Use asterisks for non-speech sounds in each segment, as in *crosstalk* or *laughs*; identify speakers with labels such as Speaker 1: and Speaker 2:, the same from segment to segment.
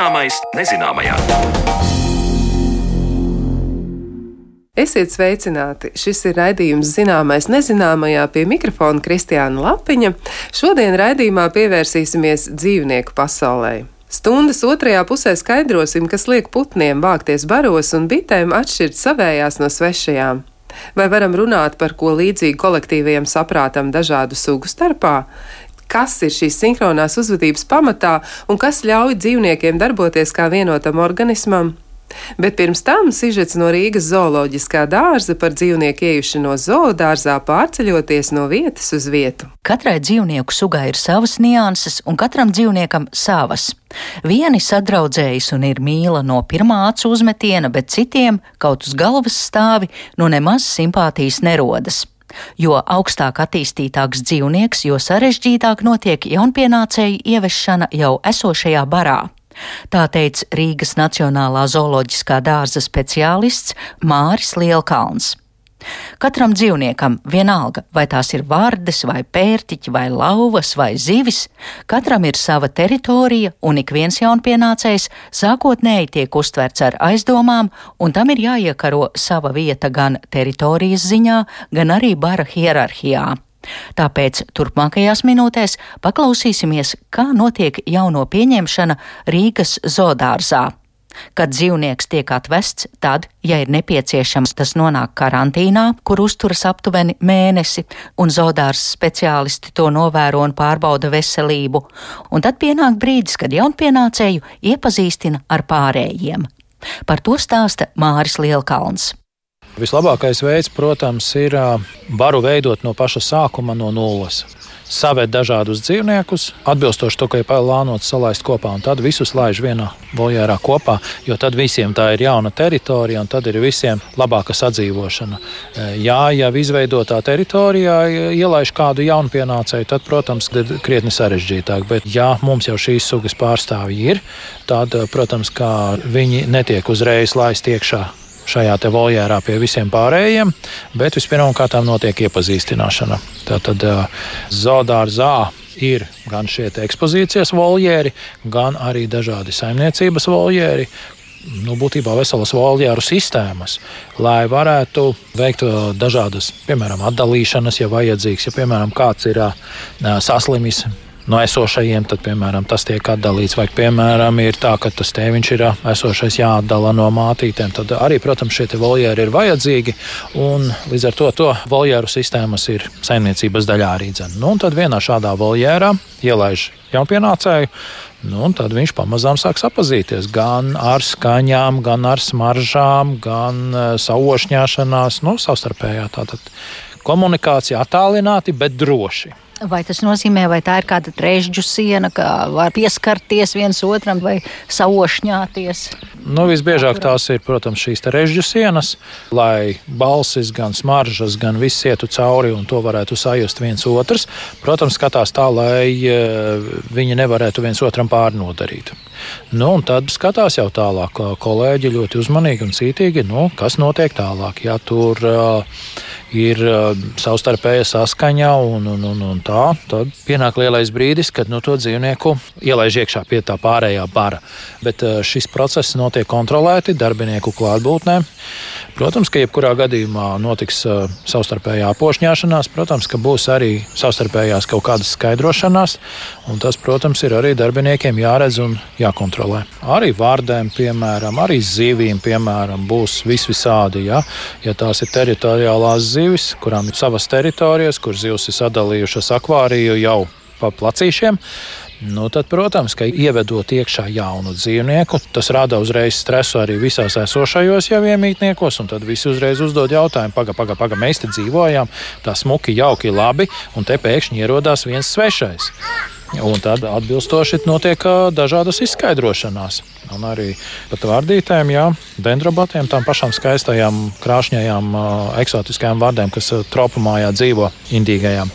Speaker 1: Zināmais nezināmajā.
Speaker 2: Esiet sveicināti! Šis ir raidījums Zināmais nezināmajā pie mikrofona Kristiāna Lapiņa. Šodien raidījumā pievērsīsimies dzīvnieku pasaulē. Stundas otrajā pusē skaidrosim, kas liek putniem vākties baros un bitēm atšķirt savējās no svešajām. Vai varam runāt par ko līdzīgu kolektīvajam saprātam dažādu sugu starpā? Kas ir šīs sinhronās uzvedības pamatā un kas ļauj dzīvniekiem darboties kā vienotam organismam? Bet pirms tam sižets no Rīgas zooloģiskā dārza par dzīvnieku iejušanos zoodārzā pārceļoties no vietas uz vietu.
Speaker 3: Katrai dzīvnieku sugai ir savas nianses, un katram dzīvniekam savas. Vieni sadraudzējas un ir mīla no pirmā acu uzmetiena, bet citiem, kaut uz galvas stāvi, no nemaz simpātijas nerodas. Jo augstāk attīstītāks dzīvnieks, jo sarežģītāk notiek jaunpienācēju ieviešana jau esošajā barā. Tā teica Rīgas Nacionālā zooloģiskā dārza speciālists Māris Lielkalns. Katram dzīvniekam, vienalga, vai tās ir vārdes, vai pērtiķi, vai lauvas, vai zivis, katram ir sava teritorija, un ik viens jaunpienācējs sākotnēji tiek uztverts ar aizdomām, un tam ir jāiekaro sava vieta gan teritorijas ziņā, gan arī bara hierarhijā. Tāpēc turpmākajās minūtēs paklausīsimies, kā notiek jauno pieņemšana Rīgas zoodārzā. Kad dzīvnieks tiek atvests, tad, ja ir nepieciešams, tas nonāk karantīnā, kur uzturas aptuveni mēnesi, un zoodārs speciālisti to novēro un pārbauda veselību, un tad pienāk brīdis, kad jaunpienācēju iepazīstina ar pārējiem. Par to stāsta Māris Lielkalns.
Speaker 4: Vislabākais veids, protams, ir baru veidot no paša sākuma, no nulles. Savēt dažādus dzīvniekus, atbilstoši to, ka ir plānots salaist kopā, un tad visus laiž vienā voljērā kopā, jo tad visiem tā ir jauna teritorija, un tad ir visiem labāka sadzīvošana. Jā, ja izveidotā teritorijā ielaiž kādu jaunu pienācēju, tad, protams, ir krietni sarežģītāk. Bet, ja mums jau šīs sugas pārstāvji ir, tad, protams, viņi netiek uzreiz laist iekšā šajā voljērā pie visiem pārējiem, bet vispirmkārt notiek iepazīstināšana. Tātad zoodārzā ir gan šie ekspozīcijas voljēri, gan arī dažādi saimniecības voljēri, nu, būtībā veselas voljēru sistēmas, lai varētu veikt dažādas, piemēram, atdalīšanas, ja vajadzīgs, ja, piemēram, kāds ir saslimis no esošajiem, tad, piemēram, tas tiek atdalīts. Vai, piemēram, ir tā, ka tas tēviņš ir esošais jāatdala no mātītēm, tad arī, protams, šie voljēri ir vajadzīgi. Līdz ar to, to voljēru sistēmas ir saimniecības daļā arī dzēna. Nu, tad vienā šādā voljērā ielaiž jaunpienācēju. Nu, tad viņš pamazām sāk sapazīties gan ar skaņām, gan ar smaržām, gan uh, saušņāšanās, nu, savstarpējā tātad komunikācija attālināti, bet droši.
Speaker 3: Vai tas nozīmē, vai tā ir kāda trešģu siena, ka var pieskarties viens otram vai saošņāties?
Speaker 4: Nu, visbiežāk tās ir, protams, šīs režģu sienas, lai balsis, gan smaržas, gan viss ietu cauri un to varētu sajust viens otrs. Protams, skatās tā, lai eh, viņi nevarētu viens otram pārnodarīt. Nu, tad skatās jau tālāk, kolēģi ļoti uzmanīgi un cītīgi, nu, kas notiek tālāk. Ja tur uh, ir uh, savstarpēja saskaņa un, un, un, un tā, tad pienāk lielais brīdis, kad nu, to dzīvnieku ielaiž iekšā pie tā pārējā bara. Bet uh, šis process notiek kontrolēti darbinieku klātbūtnē. Protams, ka jebkurā gadījumā notiks uh, savstarpējā apošņāšanās, protams, ka būs arī savstarpējās kaut kādas skaidrošanās, un tas, protams, ir arī darbiniekiem jāredz un jākontrolē. Arī vārdēm, piemēram, arī zivīm, piemēram, būs visvisādi. Ja, ja tās ir teritoriālās zivis, kurām ir savas teritorijas, kur zivs ir sadalījušas akvāriju jau pa placīšiem, Nu, tad, protams, ka ievedot iekšā jaunu dzīvnieku, tas rada uzreiz stresu arī visās esošajos jau iemītniekos. Tad visi uzreiz uzdod jautājumu, pagaidi, pagaidi, paga, mēs te dzīvojam, tā smuki, jauki, labi, un te pēkšņi ierodās viens svešais. Un tad atbilstoši notiek dažādas izskaidrošanās. Un arī pat vārdītēm, jā, dendrobatiem, tām pašām skaistajām, krāšņajām, eksotiskajām vārdēm, kas tropumājā dzīvo indīgajām.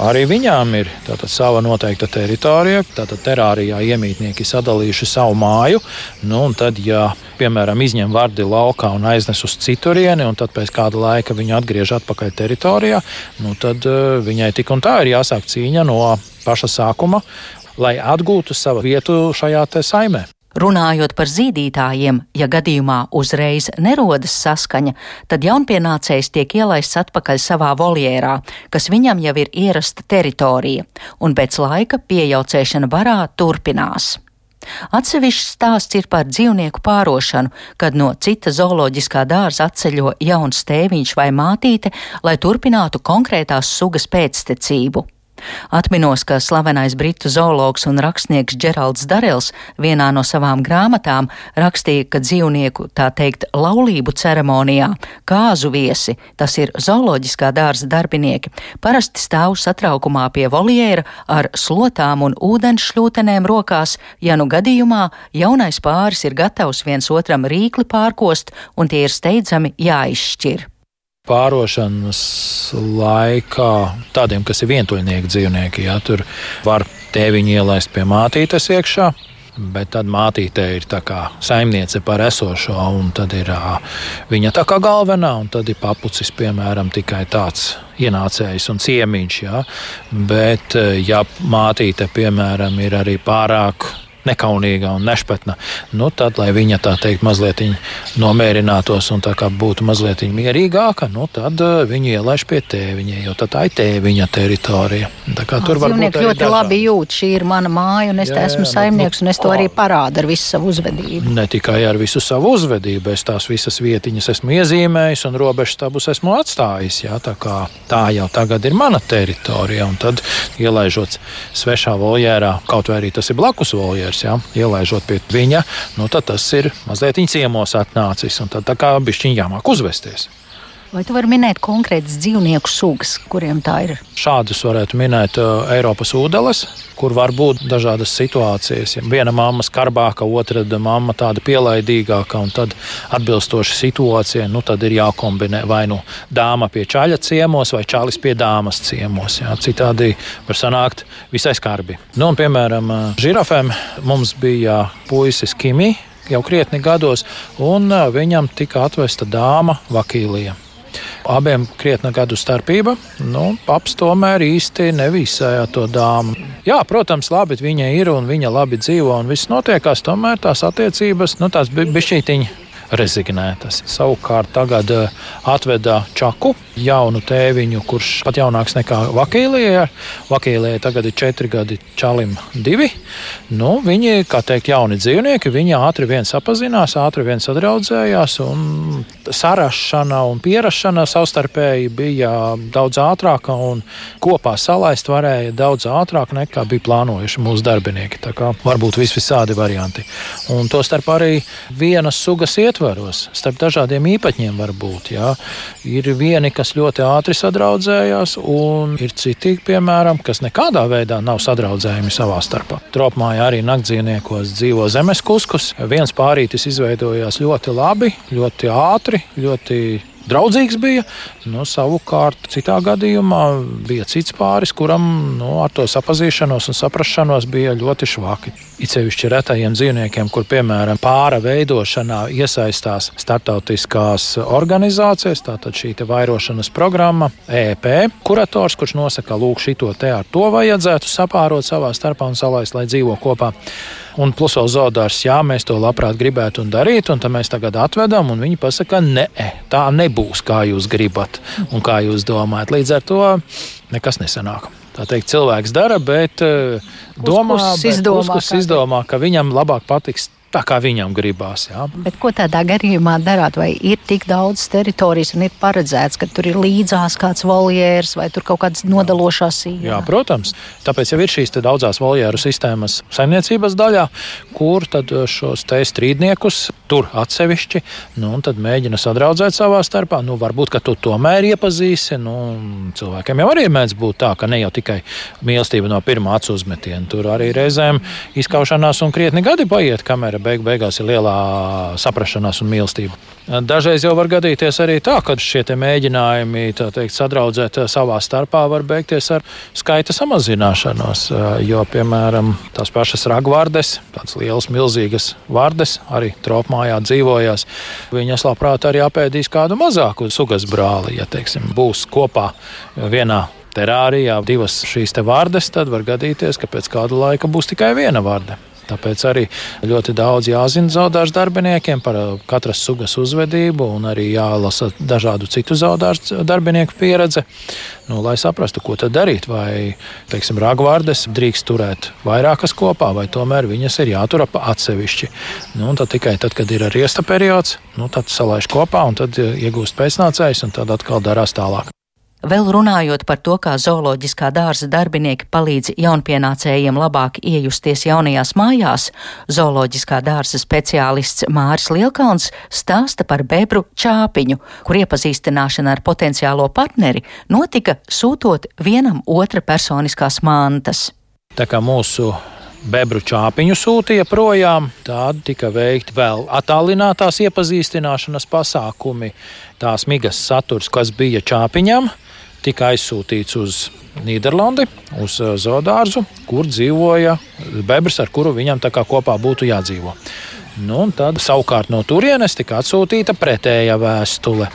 Speaker 4: Arī viņām ir tātad, sava noteikta teritorija. Tātad terārijā iemītnieki sadalījuši savu māju. Nu, tad, ja piemēram izņem vārdi laukā un aiznes uz citurieni, un tad pēc kāda laika viņu atgriež atpakaļ teritorijā, nu, tad viņai tik un tā ir jāsāk cīņa no paša sākuma, lai atgūtu savu vietu šajā saimē.
Speaker 3: Runājot par zīdītājiem, ja gadījumā uzreiz nerodas saskaņa, tad jaunpienācējs tiek ielaists atpakaļ savā voljērā, kas viņam jau ir ierasta teritorija, un pēc laika pieaucēšana barā turpinās. Atsevišķs stāsts ir par dzīvnieku pārošanu, kad no cita zooloģiskā dārza atceļo jauns tēviņš vai mātīte, lai turpinātu konkrētās sugas pēctecību. Atminos, ka slavenais britu zoologs un rakstnieks Džeralds Darels vienā no savām grāmatām rakstīja, ka dzīvnieku, tā teikt, laulību ceremonijā kāzu viesi, tas ir zooloģiskā dārza darbinieki, parasti stāv satraukumā pie voljēra ar slotām un ūdenšļūtenēm rokās, ja nu gadījumā jaunais pāris ir gatavs viens otram rīkli pārkost un tie ir steidzami jāizšķir
Speaker 4: pārošanas laikā tādiem, kas ir vientuļnieki dzīvnieki, ja tur var tēviņu ielaist pie mātītes iekšā. Bet tad mātīte ir tā kā saimniece par esošo, un tad ir viņa tā kā galvenā, un tad ir papucis, piemēram, tikai tāds ienācējs un ciemiņš. Ja? Bet, ja mātīte, piemēram, ir arī pārāk nekaunīga un nešpatna, nu, tad, lai viņa tā teikt, mazliet nomierinātos un būtu mazliet mierīgāka, nu, tad uh, viņu ielaiž pie tēviņa, jo tā ir tēviņa teritorija. Kā tur var būt
Speaker 3: ļoti dažādi. labi jūt, šī ir mana māja, un es jā, esmu jā, saimnieks, nu, un es to arī parādu ar visu savu uzvedību.
Speaker 4: Ne tikai ar visu savu uzvedību, es tās visas vietiņas esmu iezīmējis un robežu stabus esmu atstājis. Jā, tā, tā jau tagad ir mana teritorija, un tad ielaižot svešā voljērā, kaut vai arī tas ir blakus voljērā amatieris, ja, ielaižot pie viņa, nu, tad tas ir mazliet ciemos atnācis. Tad tā kā bišķiņ jāmāk uzvesties.
Speaker 3: Vai tu vari minēt konkrētas dzīvnieku sugas, kuriem tā ir?
Speaker 4: Šādus varētu minēt uh, Eiropas ūdeles, kur var būt dažādas situācijas. Ja viena mamma skarbāka, otra mamma tāda pielaidīgāka, un tad atbilstoši situācijai, nu, ir jākombinē vai nu dāma pie čaļa ciemos, vai čalis pie dāmas ciemos. Jā. Citādi var sanākt visai skarbi. Nu, un, piemēram, uh, žirafēm mums bija puisis Kimi jau krietni gados, un uh, viņam tika atvesta dāma Vakīlija. Abiem krietna gadu starpība. Nu, paps tomēr īsti nevisēja to dāmu. Jā, protams, labi viņa ir un viņa labi dzīvo un viss notiekās. Tomēr tās attiecības, nu, tās bija bišķītiņas rezignētas. Savukārt tagad eh, atveda Čaku, jaunu tēviņu, kurš pat jaunāks nekā Vakīlijai. Vakīlijai tagad ir četri gadi, Čalim divi. Nu, viņi, kā teikt, jauni dzīvnieki, viņi ātri vien sapazinās, ātri vien sadraudzējās, un sarašana un pierašana savstarpēji bija daudz ātrāka, un kopā salaist varēja daudz ātrāk nekā bija plānojuši mūsu darbinieki. Tā kā varbūt vis visādi varianti. Un tostarp arī vienas sugas ietvaros ietvaros, starp dažādiem īpaņiem var būt. Jā. Ir vieni, kas ļoti ātri sadraudzējās, un ir citi, piemēram, kas nekādā veidā nav sadraudzējumi savā starpā. Tropmājā arī naktdzīvniekos dzīvo zemes kuskus. Viens pārītis izveidojās ļoti labi, ļoti ātri, ļoti draudzīgs bija. Nu, savukārt, citā gadījumā bija cits pāris, kuram nu, ar to sapazīšanos un saprašanos bija ļoti švaki. It sevišķi retajiem dzīvniekiem, kur piemēram pāra veidošanā iesaistās starptautiskās organizācijas, tātad šī vairošanas programma, EP, kurators, kurš nosaka, lūk, šito te ar to vajadzētu sapārot savā starpā un salaist, lai dzīvo kopā. Un plus vēl zoodārs, jā, mēs to labprāt gribētu un darīt, un tad mēs tagad atvedam, un viņi pasaka, nē, tā nebūs, kā jūs gribat un kā jūs domājat. Līdz ar to nekas nesanāk. Tā teikt, cilvēks dara, bet uh, domā,
Speaker 3: izdomā,
Speaker 4: bet izdomā, ka viņam labāk patiks tā kā viņam gribās. Jā.
Speaker 3: Bet ko tādā gadījumā darāt? Vai ir tik daudz teritorijas un ir paredzēts, ka tur ir līdzās kāds voljērs vai tur kaut kādas nodalošās
Speaker 4: sīkās? Jā, protams. Tāpēc jau ir šīs daudzās voljēru sistēmas saimniecības daļā, kur tad šos te strīdniekus tur atsevišķi, nu, un tad mēģina sadraudzēt savā starpā. Nu, varbūt, ka tu tomēr iepazīsi. Nu, cilvēkiem jau arī mēdz būt tā, ka ne jau tikai mīlestība no pirmā acu uzmetiena. Tur arī reizēm izkaušanās un krietni gadi paiet, kamēr beig beigās ir lielā saprašanās un mīlestība. Dažreiz jau var gadīties arī tā, ka šie mēģinājumi teikt, sadraudzēt savā starpā var beigties ar skaita samazināšanos. Jo, piemēram, tās pašas ragvārdes, tādas lielas, milzīgas vārdes, arī tropmājā dzīvojās, viņas labprāt arī apēdīs kādu mazāku sugas brāli, ja teiksim, būs kopā vienā terārijā divas šīs vārdes, tad var gadīties, ka pēc kāda laika būs tikai viena vārda. Tāpēc arī ļoti daudz jāzina zaudāšu darbiniekiem par katras sugas uzvedību un arī jālasa dažādu citu zaudāšu darbinieku pieredze, nu, lai saprastu, ko tad darīt. Vai, teiksim, ragvārdes drīkst turēt vairākas kopā, vai tomēr viņas ir jātur atsevišķi. Nu, tad tikai tad, kad ir riesta periods, nu, tad salaiž kopā un tad iegūst pēcnācējs un tad atkal darās tālāk.
Speaker 3: Vēl runājot par to, kā zooloģiskā dārza darbinieki palīdz jaunpienācējiem labāk iejusties jaunajās mājās, zooloģiskā dārza speciālists Māris Lielkalns stāsta par bebru čāpiņu, kur iepazīstināšana ar potenciālo partneri notika sūtot vienam otra personiskās mantas.
Speaker 4: Tā kā mūsu bebru čāpiņu sūtīja projām. Tāda tika veikta vēl attālinātās iepazīstināšanas pasākumi. Tās migas saturs, kas bija čāpiņām, tika aizsūtīts uz Nīderlandi, uz uh, zoodārzu, kur dzīvoja bebrs, ar kuru viņam kopā būtu jādzīvo. Nu, tad savukārt no turienes tika atsūtīta pretēja vēstule.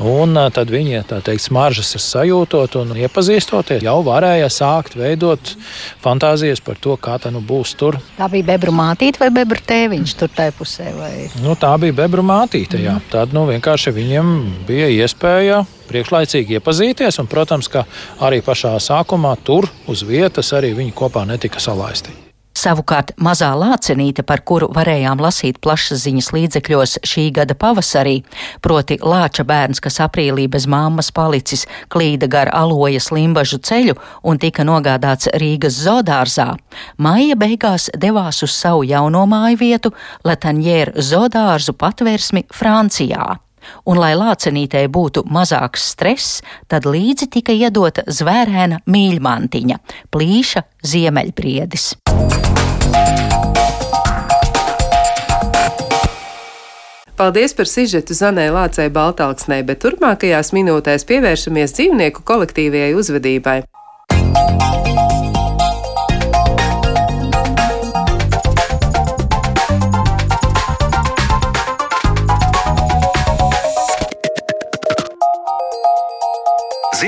Speaker 4: Un tad viņi, teikt, smaržas sajūtot un iepazīstoties, jau varēja sākt veidot fantāzijas par to, kā tā nu būs tur.
Speaker 3: Tā bija bebru mātīte vai bebru tēviņš tur tajā pusē? Vai?
Speaker 4: Nu, tā bija bebru mātīte, jā. Mm. Tad nu, vienkārši viņiem bija iespēja priekšlaicīgi iepazīties, un, protams, ka arī pašā sākumā tur uz vietas arī viņi kopā netika salaisti.
Speaker 3: Savukārt mazā lācenīte, par kuru varējām lasīt plašsaziņas līdzekļos šī gada pavasarī, proti lāča bērns, kas aprīlī bez mammas palicis, klīda gar alojas limbažu ceļu un tika nogādāts Rīgas zodārzā, maija beigās devās uz savu jauno māju vietu Latanjēra zodārzu patvērsmi Francijā. Un, lai lācenītei būtu mazāks stress, tad līdzi tika iedota zvērēna mīļmantiņa - plīša ziemeļbriedis.
Speaker 2: Paldies par sižetu Zanē Lācei Baltāksnē, bet turpmākajās minūtēs pievēršamies dzīvnieku kolektīvajai uzvedībai.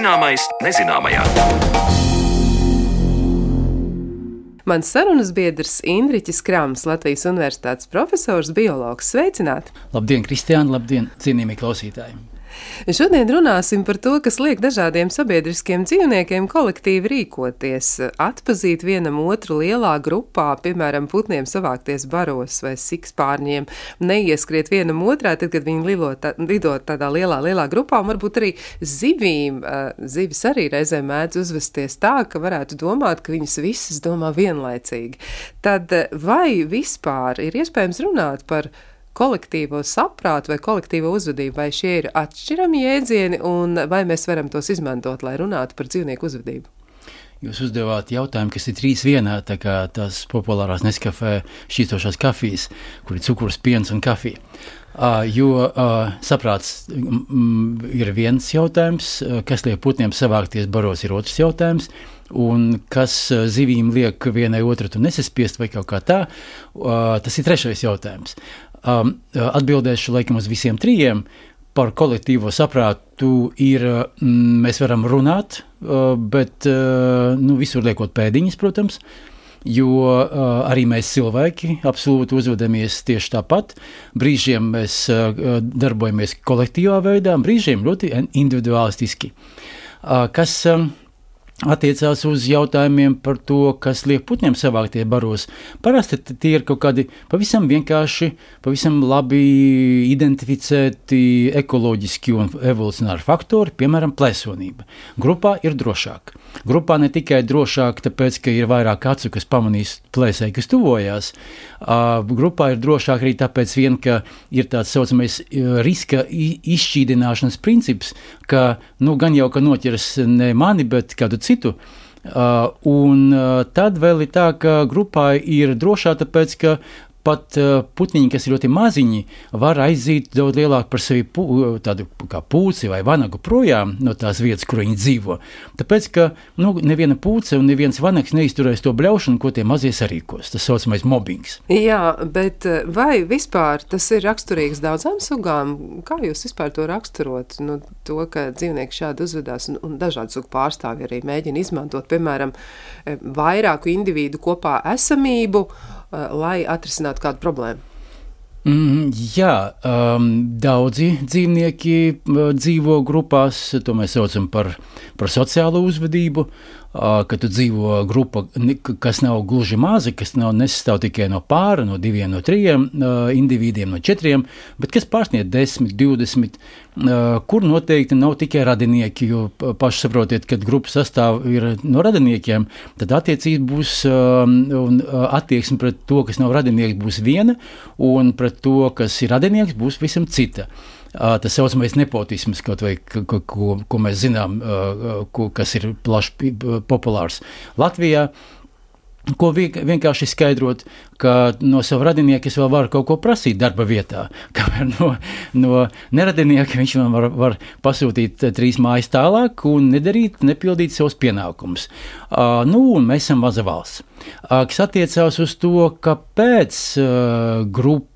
Speaker 2: Zināmais nezināmajā. Mans sarunas biedrs Indriķis Krams, Latvijas Universitātes profesors, biologs. Sveicināti!
Speaker 1: Labdien, Kristiāna! Labdien, cienījamie klausītāji!
Speaker 2: Šodien runāsim par to, kas liek dažādiem sabiedriskiem dzīvniekiem kolektīvi rīkoties, atpazīt vienam otru lielā grupā, piemēram, putniem savākties baros vai sikspārņiem, neieskriet vienam otrā, tad, kad viņi lido, tā, lido tādā lielā, lielā grupā, un varbūt arī zivīm. Zivis arī reizēm mēdz uzvesties tā, ka varētu domāt, ka viņas visas domā vienlaicīgi. Tad vai vispār ir iespējams runāt par kolektīvo saprātu vai kolektīvo uzvedību, vai šie ir atšķirami jēdzieni, un vai mēs varam tos izmantot, lai runātu par dzīvnieku uzvedību?
Speaker 1: Jūs uzdevāt jautājumu, kas ir trīs vienā, tā kā tās populārās neskafē šķīstošās kafijas, kur ir cukurs, piens un kafija. Uh, jo uh, saprāts mm, ir viens jautājums, kas liek putniem savākties baros, ir otrs jautājums, un kas zivīm liek vienai otru nesaspiest vai kaut kā tā, uh, tas ir trešais jautājums. Um, atbildēšu laikam uz visiem trijiem. Par kolektīvo saprātu ir, mm, mēs varam runāt, uh, bet uh, nu, visur liekot pēdiņas, protams, jo uh, arī mēs cilvēki absolūti uzvedamies tieši tāpat. Brīžiem mēs uh, darbojamies kolektīvā veidā, brīžiem ļoti individualistiski. Uh, kas, uh, attiecās uz jautājumiem par to, kas liek putniem savāktie baros. Parasti tie ir kaut kādi pavisam vienkārši, pavisam labi identificēti ekoloģiski un evolucionāri faktori, piemēram, plēsonība. Grupā ir drošāk. Grupā ne tikai drošāk, tāpēc, ka ir vairāk acu, kas pamanīs plēsēji, kas tuvojās. Uh, grupā ir drošāk arī tāpēc, vien, ka ir tāds saucamais riska izšķīdināšanas princips, ka nu, gan jau ka noķers ne mani, bet kādu citu. Uh, un uh, tad vēl ir tā, ka grupā ir drošāk, tāpēc ka pat uh, putniņi, kas ir ļoti maziņi, var aiziet daudz lielāk par sevi pū, tādu kā pūci vai vanagu projām no tās vietas, kur viņi dzīvo. Tāpēc, ka nu, neviena pūce un neviens vanags neizturēs to bļaušanu, ko tie mazie sarīkos. Tas saucamais mobbings.
Speaker 2: Jā, bet vai vispār tas ir raksturīgs daudzām sugām? Kā jūs vispār to raksturot? Nu, to, ka dzīvnieki šādi uzvedās un, un dažādu sugu pārstāvji arī mēģina izmantot, piemēram, vairāku individu kopā esamību lai atrisinātu kādu problēmu?
Speaker 1: Mm, jā, um, daudzi dzīvnieki uh, dzīvo grupās, to mēs saucam par, par sociālo uzvedību ka tu dzīvo grupa, kas nav gluži maza, kas nav nesastāv tikai no pāra, no diviem, no trijiem individiem, no četriem, bet kas pārsniedz 10, 20, kur noteikti nav tikai radinieki, jo paši saprotiet, kad grupa sastāv no radiniekiem, tad attiecība būs un attieksme pret to, kas nav radinieks, būs viena, un pret to, kas ir radinieks, būs visam cita tas saucamais nepotisms, vai, ko, ko, ko mēs zinām, ko, kas ir plaši populārs Latvijā. Ko vienkārši skaidrot, ka no sava radinieka es vēl varu kaut ko prasīt darba vietā. *laughs* Kamēr no, no neradinieka viņš man var, var pasūtīt trīs mājas tālāk un nedarīt, nepildīt savus pienākumus. Uh, nu, un mēs esam maza valsts. Uh, kas attiecās uz to, kāpēc uh, grupa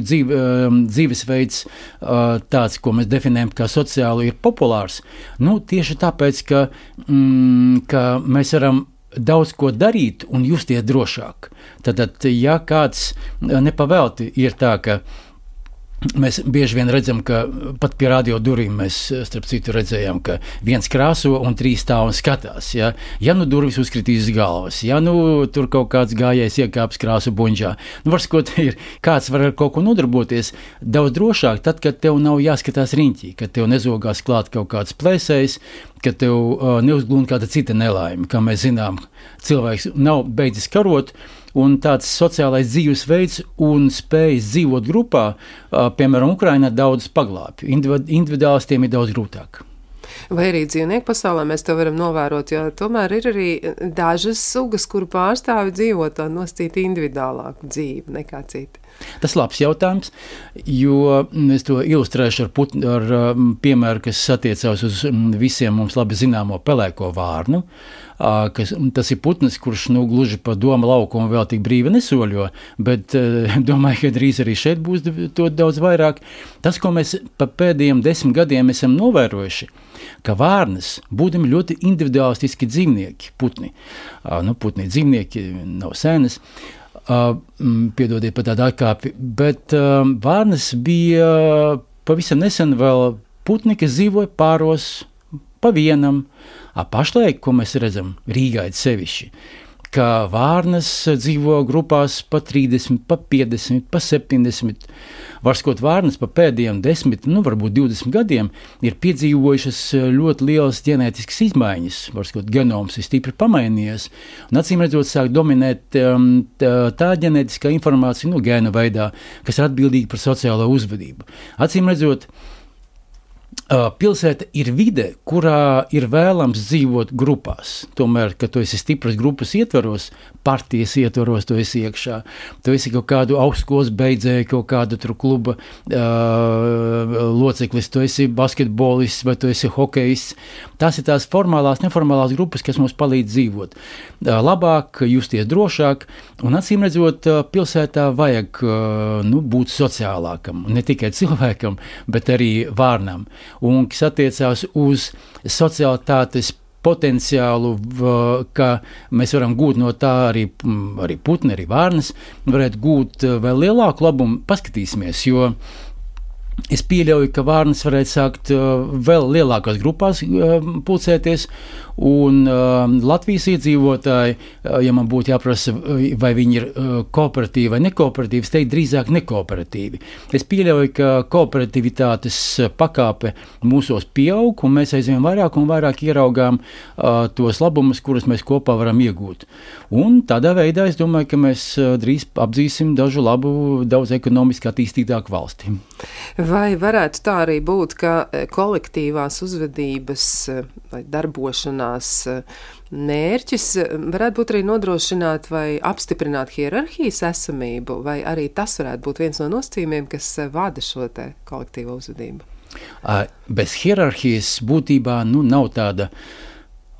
Speaker 1: dzīve, um, dzīvesveids, uh, tāds, ko mēs definējam kā sociāli, ir populārs. Nu, tieši tāpēc, ka, mm, ka mēs varam daudz ko darīt un justies drošāk. Tad, ja kāds nepavēlti ir tā, ka Mēs bieži vien redzam, ka pat pie radio durvīm mēs, starp citu, redzējām, ka viens krāso un trīs stāv un skatās. Ja, ja nu durvis uzkritīs uz galvas, ja nu tur kaut kāds gājējs iekāps krāsu buļģā, nu, var skot, *laughs* ir, kāds var ar kaut ko nodarboties daudz drošāk, tad, kad tev nav jāskatās riņķī, kad tev nezogās klāt kaut kāds plēsējs, ka tev uh, neuzglūna kāda cita nelaime. Kā mēs zinām, cilvēks nav beidzis karot, uh, un tāds sociālais dzīvesveids un spējas dzīvot grupā, piemēram, Ukrainā daudz paglābj. Individuālistiem ir daudz grūtāk.
Speaker 2: Vai arī dzīvnieku pasaulē mēs to varam novērot, jo tomēr ir arī dažas sugas, kuru pārstāvi dzīvo tā noscīta individuālāku dzīvi nekā citi.
Speaker 1: Tas ir labs jautājums, jo es to ilustrēšu ar, put, ar piemēru, kas attiecās uz visiem mums labi zināmo pelēko vārnu. Kas, tas ir putns, kurš nu, gluži pa domu laukumu vēl tik brīvi nesoļo, bet *laughs* domāju, ka drīz arī šeit būs to daudz vairāk. Tas, ko mēs pa pēdējiem desmit gadiem esam novērojuši, ka vārnas, būdami ļoti individualistiski dzīvnieki, putni, nu, putni dzīvnieki nav senas, Uh, piedodiet par tādu atkāpi, bet uh, Vārnas bija pavisam nesen vēl putni, kas dzīvoja pāros pa vienam, A pašlaik, ko mēs redzam Rīgā sevišķi, ka vārnas dzīvo grupās pa 30, pa 50, pa 70. Varskot vārnas pa pēdējiem 10, nu varbūt 20 gadiem ir piedzīvojušas ļoti lielas ģenētiskas izmaiņas. Varskot genoms ir stipri pamainījies, un acīm redzot sāk dominēt um, tā, ģenētiskā informācija, nu gēnu veidā, kas ir atbildīga par sociālo uzvedību. Acīm redzot, Pilsēta ir vide, kurā ir vēlams dzīvot grupās. Tomēr, kad tu esi stipras grupas ietvaros, partijas ietvaros, tu esi iekšā. Tu esi kaut kādu augstskolas beidzēju, kaut kādu kluba uh, loceklis, tu esi basketbolists vai tu esi hokejists. Tās ir tās formālās, neformālās grupas, kas mums palīdz dzīvot uh, labāk, justies drošāk. Un acīm redzot, pilsētā vajag uh, nu, būt sociālākam. Ne tikai cilvēkam, bet arī vārnam un kas attiecās uz sociālitātes potenciālu, ka mēs varam gūt no tā arī, arī putni, arī vārnas, varētu gūt vēl lielāku labumu. Paskatīsimies, jo Es pieļauju, ka vārnas varētu sākt uh, vēl lielākās grupās uh, pulcēties, un uh, Latvijas iedzīvotāji, uh, ja man būtu jāprasa, uh, vai viņi ir uh, kooperatīvi vai nekooperatīvi, es teiktu drīzāk nekooperatīvi. Es pieļauju, ka kooperativitātes pakāpe mūsos pieaug, un mēs aizvien vairāk un vairāk ieraugām uh, tos labumus, kurus mēs kopā varam iegūt. Un tādā veidā es domāju, ka mēs uh, drīz apdzīsim dažu labu, daudz ekonomiski attīstītāku valsti.
Speaker 2: Vai varētu tā arī būt, ka e, kolektīvās uzvedības e, vai darbošanās e, mērķis varētu būt arī nodrošināt vai apstiprināt hierarhijas esamību, vai arī tas varētu būt viens no nosacījumiem, kas vada šo kolektīvo uzvedību?
Speaker 1: Bez hierarhijas būtībā nu, nav tāda.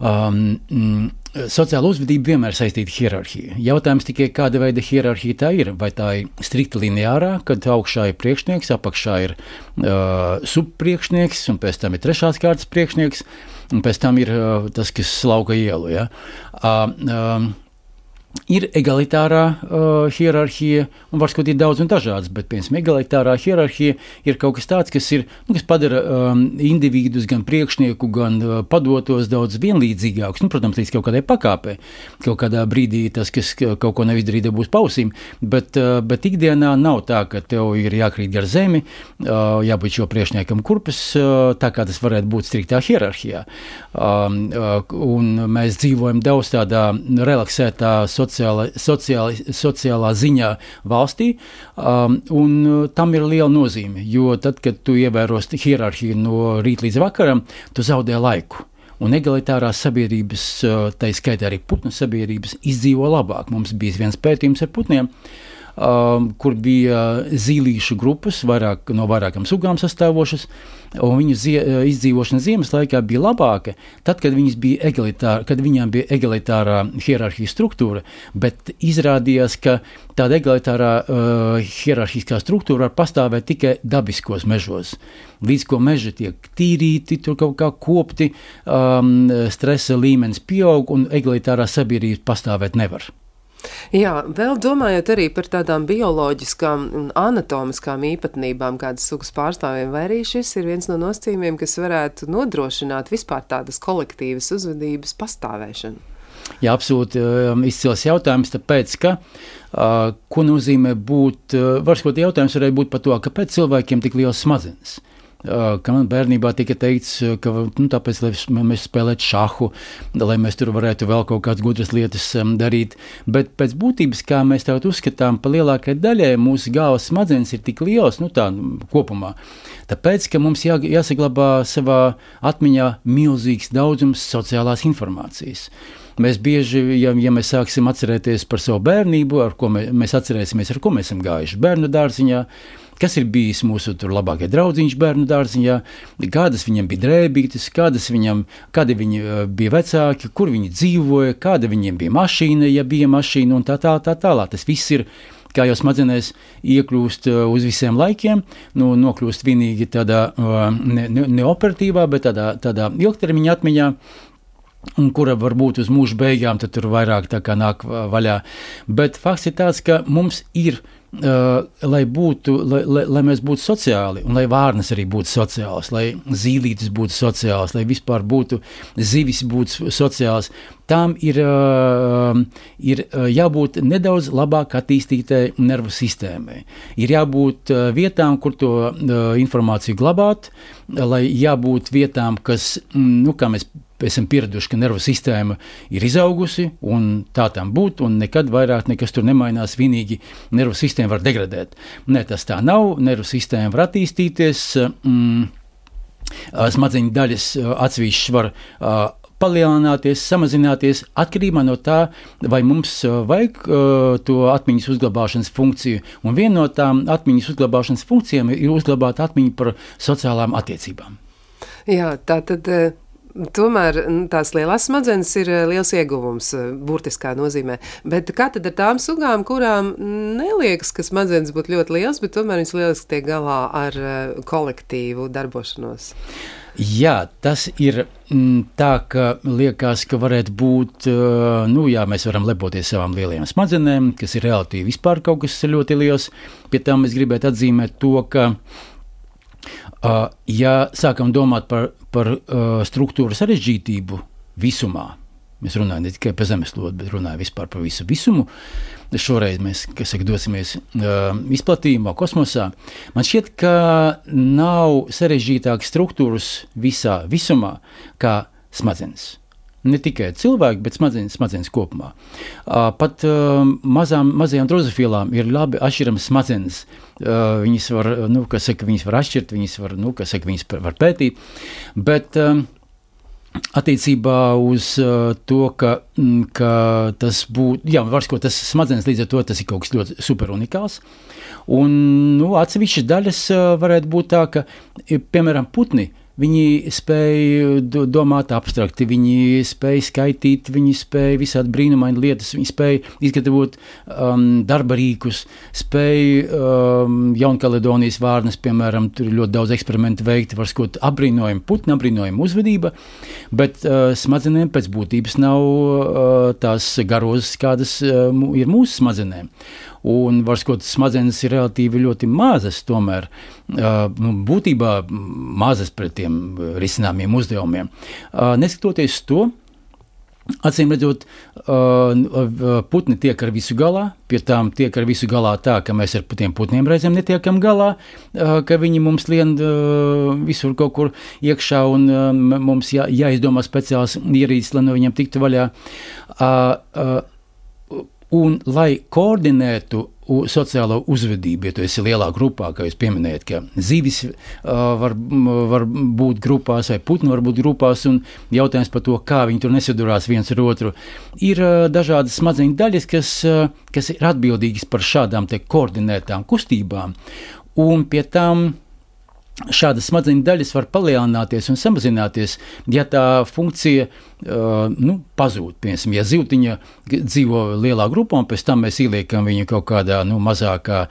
Speaker 1: Um, mm, Sociāla uzvedība vienmēr saistīta ar hierarhiju. Jautājums tikai, kāda veida hierarhija tā ir. Vai tā ir strikta lineārā, kad augšā ir priekšnieks, apakšā ir uh, subpriekšnieks, un pēc tam ir trešās kārtas priekšnieks, un pēc tam ir uh, tas, kas slauka ielu. Ja? Ir egalitārā uh, hierarhija, un var skatīt daudz un dažādas, bet, piemēram, egalitārā hierarhija ir kaut kas tāds, kas, ir, nu, kas padara um, individus, gan priekšnieku, gan uh, padotos daudz vienlīdzīgākus. Nu, protams, līdz kaut kādai pakāpei. Kaut kādā brīdī tas, kas kaut ko neizdarīja, būs pausīm, bet, uh, bet ikdienā nav tā, ka tev ir jākrīt gar zemi, uh, jābūt šo priekšniekam kurpes, uh, tā kā tas varētu būt striktā hierarhijā. Um, uh, un mēs dzīvojam daudz tādā relaksētā sociāla, sociāla, sociālā ziņā valstī, um, un uh, tam ir liela nozīme, jo tad, kad tu ievērosi hierarhiju no rīta līdz vakaram, tu zaudē laiku. Un egalitārās sabiedrības, uh, tā skaitā arī putnu sabiedrības, izdzīvo labāk. Mums bija viens pētījums ar putniem, uh, um, kur bija zīlīšu grupas, vairāk, no vairākām sugām sastāvošas, viņu zie, uh, izdzīvošana ziemas laikā bija labāka, tad, kad, bija kad viņām bija egalitārā hierarhijas struktūra, bet izrādījās, ka tāda egalitārā uh, hierarhiskā struktūra var pastāvēt tikai dabiskos mežos. Līdz ko meži tiek tīrīti, tur kaut kā kopti, um, stresa līmenis pieaug un egalitārā sabiedrība pastāvēt nevar.
Speaker 2: Jā, vēl domājot arī par tādām bioloģiskām un anatomiskām īpatnībām, kādas sugas pārstāvjiem, vai arī šis ir viens no nosacījumiem, kas varētu nodrošināt vispār tādas kolektīvas uzvedības pastāvēšanu.
Speaker 1: Jā, absolūti um, izcils jautājums, tāpēc, ka uh, ko nozīmē būt, uh, varbūt jautājums varētu būt par to, kāpēc cilvēkiem tik liels smadzenes. Ka man bērnībā tika teikts, ka nu, tāpēc, lai mēs spēlētu šāhu, lai mēs tur varētu vēl kaut kādas gudras lietas darīt. Bet pēc būtības, kā mēs tagad uzskatām, pa lielākajai daļai mūsu galvas smadzenes ir tik liels, nu tā kopumā. Tāpēc, ka mums jā, jāsaglabā savā atmiņā milzīgs daudzums sociālās informācijas. Mēs bieži, ja, ja mēs sāksim atcerēties par savu bērnību, ar ko mē, mēs atcerēsimies, ar ko mēs esam gājuši bērnu dārziņā, kas ir bijis mūsu labākie draugiņš bērnu dārziņā, kādas viņam bija drēbītes, kādas viņam, kādi viņi eh, bija vecāki, kur viņi dzīvoja, kāda viņiem bija mašīna, ja bija mašīna un tā tā tā tālāk. Tas viss ir kā jau smadzenēs iekļūst eh, uz visiem laikiem, nu, nokļūst vienīgi tādā eh, ne, ne, ne operatīvā, bet tādā, tādā ilgtermiņa atmiņā. Un kura varbūt uz mūža beigām tur vairāk nāk vaļā. Bet fakts ir tāds, ka mums ir Uh, lai, būtu, lai, lai, lai mēs būtu sociāli, un lai vārnas arī būtu sociāls, lai zīlītes būtu sociāls, lai vispār būtu zivis būtu sociāls, tām ir, uh, ir uh, jābūt nedaudz labāk attīstītai nervu sistēmai. Ir jābūt uh, vietām, kur to uh, informāciju glabāt, lai jābūt vietām, kas, mm, nu, kā mēs esam pieraduši, ka nervu sistēma ir izaugusi, un tā tam būtu, un nekad vairāk nekas tur nemainās. Vienīgi nervu sistēma var degradēt. Nē, tas tā nav. Nervu sistēma var attīstīties. Mm, Smadzeņu daļas atsevišķi var uh, palielināties, samazināties atkarībā no tā, vai mums vajag uh, to atmiņas uzglabāšanas funkciju. Un viena no tām atmiņas uzglabāšanas funkcijām ir uzglabāt atmiņu par sociālām attiecībām.
Speaker 2: Jā, tā tad Tomēr tās lielās smadzenes ir eh, liels ieguvums, eh, burtiskā nozīmē. Bet kā tad ar tām sugām, kurām neliekas, ka smadzenes būtu ļoti liels, bet tomēr viņas lieliski tiek galā ar eh, kolektīvu darbošanos?
Speaker 1: Jā, tas ir tā, ka liekas, ka varētu būt, nu, jā, mēs varam lepoties savām lielajām smadzenēm, kas ir relatīvi vispār kaut kas ļoti liels. Pie tam es gribētu atzīmēt to, ka ja sākam domāt par, par uh, struktūru sarežģītību visumā, mēs runājam ne tikai par zemeslodes, bet runājam vispār par visu visumu. Šoreiz mēs saka, dosimies uh, izplatījumā, kosmosā. Man šķiet, ka nav sarežģītākas struktūras visā visumā kā smadzenes. Ne tikai cilvēki, bet smadzenes, smadzenes kopumā. Uh, pat uh, mazām, mazajām drozofilām ir labi atšķiramas smadzenes. Uh, viņas var, nu, saka, viņas var atšķirt, viņas var, nu, saka, viņas var pētīt. Bet, um, Attiecībā uz uh, to, ka, mm, ka tas būtu, jā, var sakot, tas smadzenes līdz ar to tas ir kaut kas ļoti super unikāls. Un, nu, atsevišķas daļas uh, varētu būt tā, ka, piemēram, putni Viņi spēja domāt abstrakti, viņi spēja skaitīt, viņi spēja visādi brīnumaini lietas, viņi spēja izgatavot um, darba rīkus, spēja um, Jaunkaledonijas vārnas, piemēram, tur ir ļoti daudz eksperimentu veikti, var skot apbrīnojumu putnu, apbrīnojumu uzvedība, bet uh, smadzenēm pēc būtības nav uh, tās garozas, kādas uh, ir mūsu smadzenēm un var skot, smadzenes ir relatīvi ļoti mazas, tomēr nu, būtībā mazas pret tiem risināmiem uzdevumiem. Neskatoties to, Acīm redzot, putni tiek ar visu galā, pie tām tiek ar visu galā tā, ka mēs ar tiem putniem reizēm netiekam galā, ka viņi mums lien visur kaut kur iekšā un mums jā, jāizdomā speciāls ierīces, lai no viņiem tiktu vaļā. Un, lai koordinētu sociālo uzvedību, ja tu esi lielā grupā, kā jūs pieminējat, ka zivis uh, var, var būt grupās vai putni var būt grupās, un jautājums par to, kā viņi tur nesadurās viens ar otru, ir uh, dažādas smadzeņu daļas, kas, uh, kas ir atbildīgas par šādām koordinētām kustībām, un pie tām šādas smadzeņu daļas var palielināties un samazināties, ja tā funkcija uh, nu, pazūd. Piemēram, ja zivtiņa dzīvo lielā grupā, un pēc tam mēs ieliekam viņu kaut kādā nu, mazākā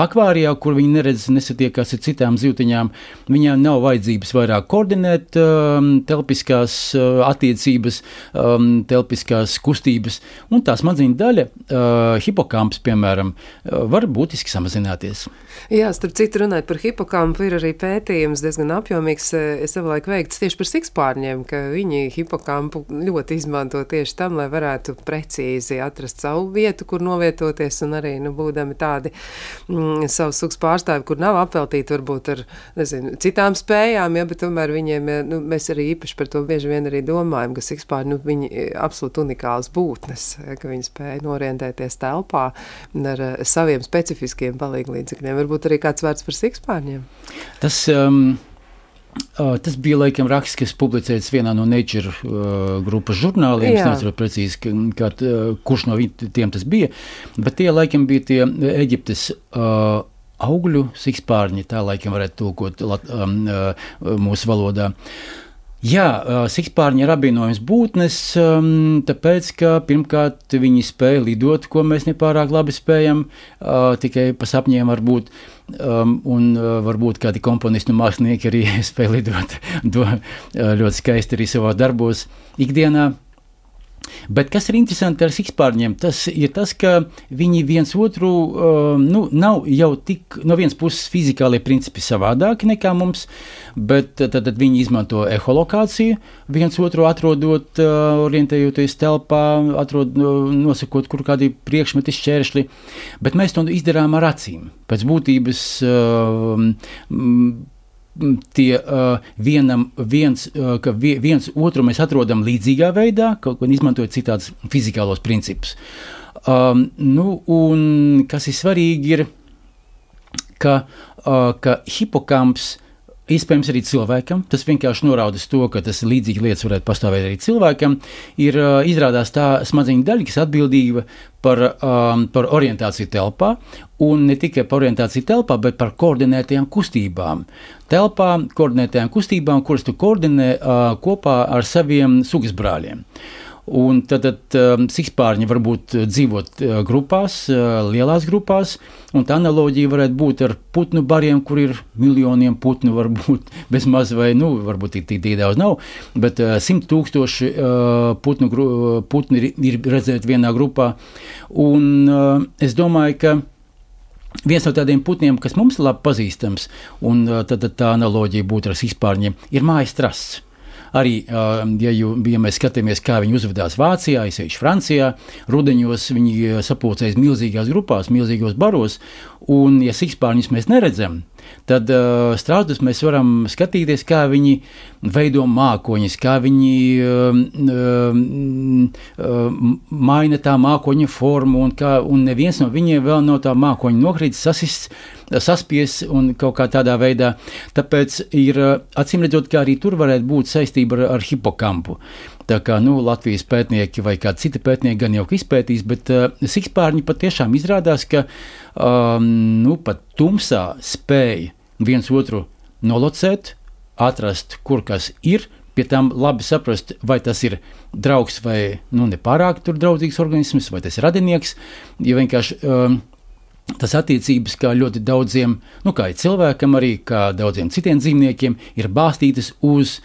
Speaker 1: akvārijā, kur viņi neredz, nesatiekās ar citām zivtiņām, viņām nav vajadzības vairāk koordinēt um, telpiskās uh, attiecības, um, telpiskās kustības, un tā smadzeņu daļa, uh, hipokamps, piemēram, uh, var būtiski samazināties.
Speaker 2: Jā, starp citu, runājot par hipokampu, ir arī pētījums diezgan apjomīgs, eh, savulaik veikts tieši par sikspārņiem, ka viņi hipokampu ļoti izmanto tieši tam, lai varētu precīzi atrast savu vietu, kur novietoties, un arī, nu, būdami tādi mm, savus sugas pārstāvi, kur nav apveltīti varbūt ar, nezinu, citām spējām, ja, bet tomēr viņiem, eh, nu, mēs arī īpaši par to bieži vien arī domājam, ka sikspārņi, nu, viņi eh, absolūti unikāls būtnes, ka viņi spēja norientēties telpā ar saviem specifiskiem palīglīdzekļiem. Varbūt arī kāds vārds par sikspārņiem?
Speaker 1: Tas, um, Uh, tas bija laikam raksts, kas publicēts vienā no Nature uh, grupas žurnāliem. Jā. Es nezinu precīzi, kā, uh, kurš no tiem tas bija, bet tie laikam bija tie Eģiptes uh, augļu sikspārņi, tā laikam varētu tulkot lat, um, uh, mūsu valodā. Jā, sikspārņi ir apvienojums būtnes, tāpēc, ka pirmkārt viņi spēja lidot, ko mēs nepārāk labi spējam, tikai pa sapņiem varbūt. būt un varbūt kādi komponisti un mākslinieki arī *laughs* spēj lidot *laughs* do, uh, ļoti skaisti arī savā darbos ikdienā. Bet kas ir interesanti ar sikspārņiem, tas ir tas, ka viņi viens otru um, nu, nav jau tik no vienas puses fizikālie principi savādāki nekā mums, bet tad, tad viņi izmanto eholokāciju, viens otru atrodot, uh, orientējoties telpā, atrod, nosakot, kur kādi priekšmeti šķēršļi, bet mēs to izdarām ar acīm. Pēc būtības um, tie uh, vienam, viens, uh, ka viens otru mēs atrodam līdzīgā veidā, kaut gan izmantojot citādus fizikālos principus. Um, nu, un kas ir svarīgi, ir, ka, uh, ka hipokamps Iespējams, arī cilvēkam. Tas vienkārši norāda to, ka tas līdzīgi lietas varētu pastāvēt arī cilvēkam. Ir uh, izrādās tā smadzeņu daļa, kas atbildīga par, um, par orientāciju telpā, un ne tikai par orientāciju telpā, bet par koordinētajām kustībām. Telpā koordinētajām kustībām, kuras tu koordinē uh, kopā ar saviem sugas brāļiem. Un tad, tad um, sikspārņi var uh, dzīvot uh, grupās, uh, lielās grupās, un tā analoģija varētu būt ar putnu bariem, kur ir miljoniem putnu, varbūt *laughs* bez maz vai, nu, varbūt tik, tik, daudz nav, bet simt tūkstoši putnu, putnu ir, ir redzēti vienā grupā. Un es domāju, ka Viens no tādiem putniem, kas mums ir labi pazīstams, un tad, tad tā analoģija būtu ar izpārņiem, ir mājas trasts. Arī, ja, jū, ja mēs skatāmies, kā viņi uzvedās Vācijā, īpaši Francijā, rudeņos viņi sapulcējas milzīgās grupās, milzīgos baros, un, ja sikspārņus mēs neredzam, tad uh, strādus mēs varam skatīties, kā viņi veido mākoņus, kā viņi uh, uh, maina tā mākoņa formu, un, kā, un neviens no viņiem vēl no tā mākoņa nokritis, sasists saspies un kaut kā tādā veidā. Tāpēc ir acīm redzot, ka arī tur varētu būt saistība ar, ar hipokampu. Tā kā nu, Latvijas pētnieki vai kādi citi pētnieki gan jau izpētīs, bet uh, sikspārņi patiešām izrādās, ka um, nu, pat tumsā spēja viens otru nolocēt, atrast, kur kas ir, pie tam labi saprast, vai tas ir draugs vai nu, nepārāk draudzīgs organisms, vai tas ir radinieks. Ja vienkārši um, tas attiecības, kā ļoti daudziem, nu, kā cilvēkam, arī kā daudziem citiem dzīvniekiem, ir balstītas uz,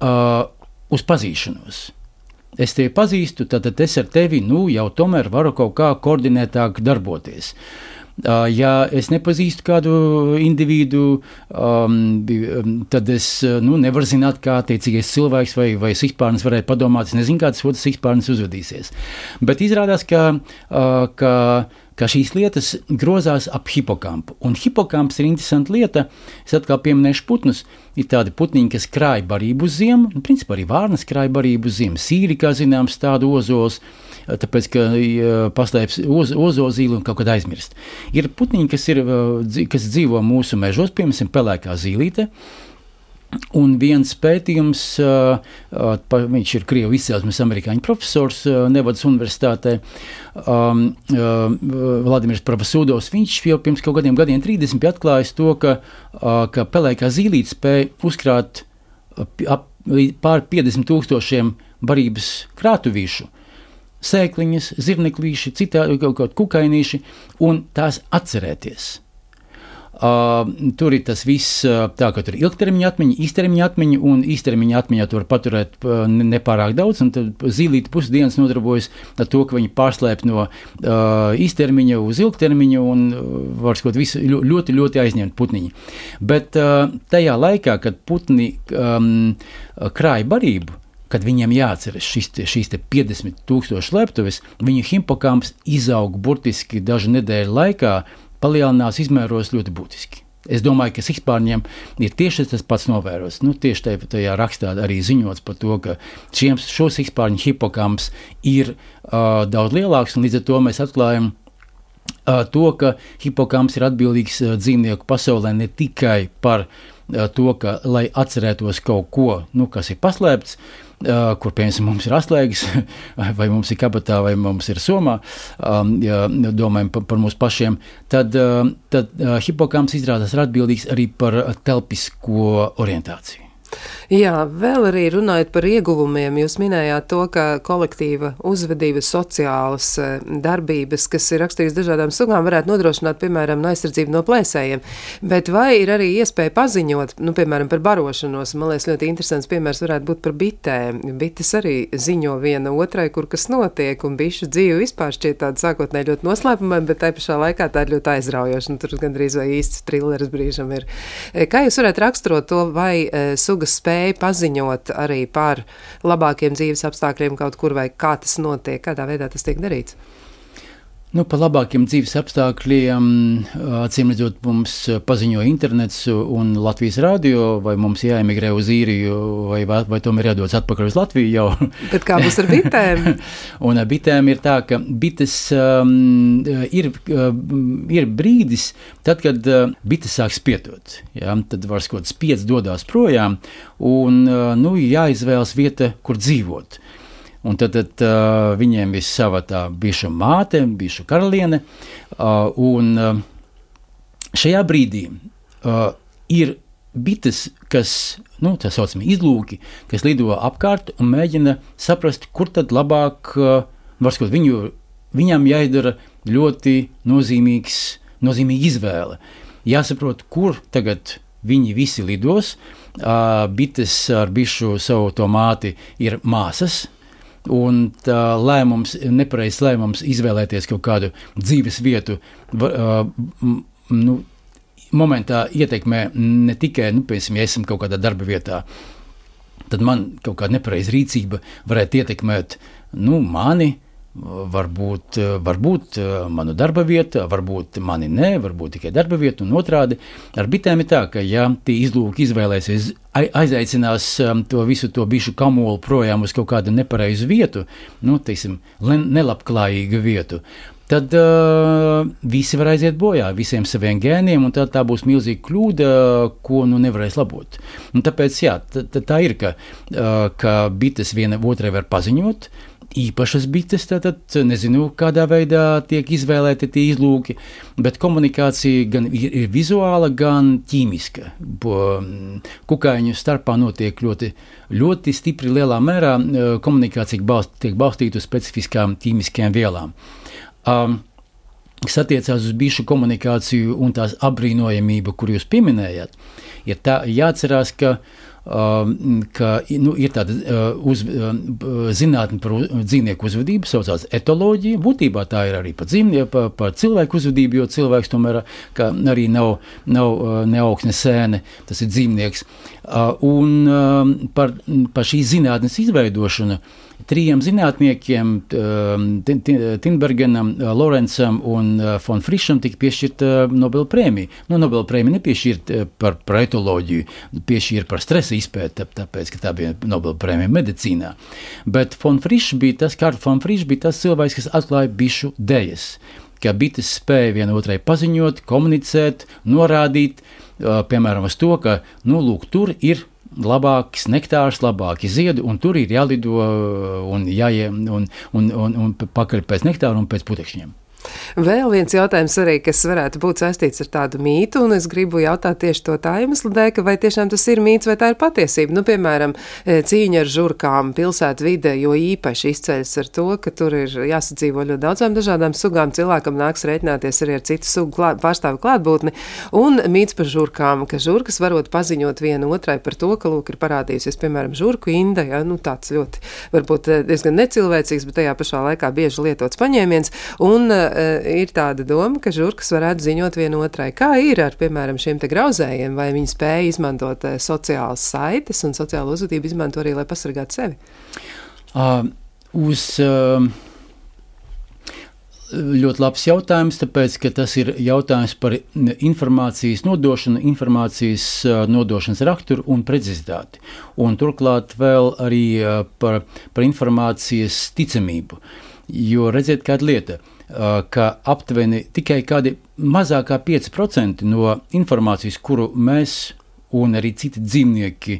Speaker 1: uh, uz pazīšanos. Es tevi pazīstu, tad es ar tevi nu, jau tomēr varu kaut kā koordinētāk darboties. Uh, Ja es nepazīstu kādu individu, tad es nu, nevaru zināt, kā attiecīgais cilvēks vai, vai sikspārnis varētu padomāt. Es nezinu, kā tas otrs sikspārnis uzvedīsies. Bet izrādās, ka, uh, ka, ka šīs lietas grozās ap hipokampu. Un hipokamps ir interesanta lieta. Es atkal pieminēšu putnus. Ir tādi putniņi, kas krāj barību uz ziemu, un principā arī vārnas krāj barību uz ziemu. Sīri, kā zināms, tādu ozols tāpēc, ka paslēpjas oz, ozozīli un kaut kad aizmirst. Ir putniņi, kas, ir, kas dzīvo mūsu mežos, piemēram, pelēkā zīlīte. Un viens pētījums, viņš ir krievu izcelsmes amerikāņu profesors Nevadas Universitātē, Vladimirs Pravasūdovs. Viņš jau pirms kaut kādiem gadiem, 30, bija atklājis to, ka, ka pelēkā zīlīte spēja uzkrāt ap pār 50 tūkstošiem barības krātuvīšu sēkliņas, zirneklīši, citādi kaut kādi kukainīši, un tās atcerēties. Uh, tur ir tas viss, tā ka tur ir ilgtermiņa atmiņa, īstermiņa atmiņa, un īstermiņa atmiņā tur paturēt uh, nepārāk daudz. Tad zīlīte pusdienas nodarbojas ar to, ka viņi pārslēp no uh, īstermiņa uz ilgtermiņu un var skot visu ļoti, ļoti aizņemt putniņi. Bet uh, tajā laikā, kad putni um, krāja barību, kad viņiem jāatceras šis, šīs 50,000 leptuves, viņu hipokamps izaug burtiski dažu nedēļu laikā, palielinās izmēros ļoti būtiski. Es domāju, ka sikspārņiem ir tieši tas pats novērots. Nu, tieši tajā, tajā rakstā arī ziņots par to, ka šiem, šo sikspārņu hipokamps ir uh, daudz lielāks, un līdz ar to mēs atklājam uh, to, ka hipokamps ir atbildīgs uh, dzīvnieku pasaulē ne tikai par uh, to, ka, lai atcerētos kaut ko, nu, kas ir paslēpts, kur piemēram mums ir atslēgas, *laughs* vai mums ir kabatā, vai mums ir somā, ja domājam par, par mūsu pašiem, tad, tad hipokāms izrādās ir atbildīgs arī par telpisko orientāciju.
Speaker 2: Jā, vēl arī runājot par ieguvumiem, jūs minējāt to, ka kolektīva uzvedība, sociālas eh, darbības, kas ir rakstīts dažādām sugām, varētu nodrošināt, piemēram, aizsardzību no plēsējiem. Bet vai ir arī iespēja paziņot, nu, piemēram, par barošanos? Man liekas, ļoti interesants piemērs varētu būt par bitēm. Bites arī ziņo viena otrai, kur kas notiek, un bišu dzīve vispār šķiet tāda sākotnēji ļoti noslēpumaina, bet tai pašā laikā tā ir ļoti aizraujoša, un tur gandrīz vai īsts trilleris brīžam ir. Eh, kā jūs varētu raksturot to, vai e, sugas spēja paziņot arī par labākiem dzīves apstākļiem kaut kur vai kā tas notiek, kādā veidā tas tiek darīts?
Speaker 1: Nu, par labākiem dzīves apstākļiem, acīm redzot, mums paziņo internets un Latvijas rādio, vai mums jāemigrē uz īriju, vai, vai tomēr jādodas atpakaļ uz Latviju jau.
Speaker 2: Bet kā būs ar bitēm? *laughs*
Speaker 1: un ar bitēm ir tā, ka bites um, ir, ir brīdis, tad, kad bites sāk spietot. Ja, tad var skot spiedz dodās projām un nu, jāizvēlas vieta, kur dzīvot. Un tad, tad uh, viņiem ir sava tā bišu māte, bišu karaliene. Uh, un uh, šajā brīdī uh, ir bites, kas, nu, tā saucamie izlūki, kas lido apkārt un mēģina saprast, kur tad labāk, uh, varbūt viņu, viņam jāizdara ļoti nozīmīgs, nozīmīga izvēle. Jāsaprot, kur tagad viņi visi lidos. Uh, bites ar bišu savu to māti ir māsas, Un tā lēmums, nepareizs lēmums izvēlēties kaut kādu dzīves vietu, uh, nu, momentā ietekmē ne tikai, nu, piemēram, ja esam kaut kādā darba vietā, tad man kaut kāda nepareiza rīcība varētu ietekmēt nu, mani, varbūt, varbūt manu darba vieta, varbūt mani ne, varbūt tikai darba vieta, un otrādi. Ar bitēm ir tā, ka, ja tie izlūki izvēlēsies, aizaicinās um, to visu to bišu kamolu projām uz kaut kādu nepareizu vietu, nu, teiksim, nelabklājīgu vietu, tad uh, visi var aiziet bojā, visiem saviem gēniem, un tā, tā būs milzīga kļūda, ko nu nevarēs labot. Un tāpēc jā, tā, tā ir, ka, uh, ka bites viena otrai var paziņot, īpašas bites, tad nezinu, kādā veidā tiek izvēlēti tie izlūki, bet komunikācija gan ir, vizuāla, gan ķīmiska. Kukaiņu starpā notiek ļoti, ļoti stipri lielā mērā komunikācija balst, tiek balstīta uz specifiskām ķīmiskajām vielām. Um, kas attiecās uz bišu komunikāciju un tās apbrīnojamību, kur jūs pieminējāt, ir tā jāatcerās, ka uh, ka nu, ir tāda uh, uz, um, zinātne par dzīvnieku uzvedību, saucās etoloģija. Būtībā tā ir arī par dzīvnieku, par, par cilvēku uzvedību, jo cilvēks tomēr arī nav, nav uh, ne augs, ne sēne, tas ir dzīvnieks. Uh, un um, par, par šīs zinātnes izveidošanu Trijiem zinātniekiem, Tinbergenam, Lorencam un Fon Frišam, tika piešķirta Nobela prēmija. Nu, Nobela prēmija nepiešķirta par, par etoloģiju, piešķirta par stresa izpēti, tāpēc, ka tā bija Nobela prēmija medicīnā. Bet Fon Frišs bija tas, Karls Fon Frišs bija tas cilvēks, kas atklāja bišu dēļas ka bites spēja vienotrai paziņot, komunicēt, norādīt, piemēram, uz to, ka, nu, lūk, tur ir labāks nektārs, labāki ziedi, un tur ir jālido un jāiem un, un, un, un pakaļ pēc nektāra un pēc putekšņiem.
Speaker 2: Vēl viens jautājums arī, kas varētu būt saistīts ar tādu mītu, un es gribu jautāt tieši to tā iemesla dēļ, ka vai tiešām tas ir mīts vai tā ir patiesība. Nu, piemēram, e, cīņa ar žurkām pilsētu vidē, jo īpaši izceļas ar to, ka tur ir jāsadzīvo ļoti daudzām dažādām sugām. Cilvēkam nāks rēķināties arī ar citu sugu klāt, pārstāvu klātbūtni, un mīts par žurkām, ka žurkas varot paziņot viena otrai par to, ka, lūk, ir parādījusies, piemēram, žurku inda, ja, nu, tāds ļoti, varbūt e, diezgan necilvēcīgs, bet tajā pašā laikā bieži lietots paņēmiens, un e, ir tāda doma, ka žurkas varētu ziņot vienotrai. Kā ir ar, piemēram, šiem te grauzējiem, vai viņi spēja izmantot uh, sociālas saites un sociālo uzvedību izmanto arī, lai pasargātu sevi?
Speaker 1: Uh, uz, uh, ļoti labs jautājums, tāpēc, ka tas ir jautājums par informācijas nodošanu, informācijas nodošanas raksturu un precizitāti. Un turklāt vēl arī par, par informācijas ticamību. Jo redziet, kāda lieta ir ka aptuveni tikai kādi mazākā 5% no informācijas, kuru mēs un arī citi dzīvnieki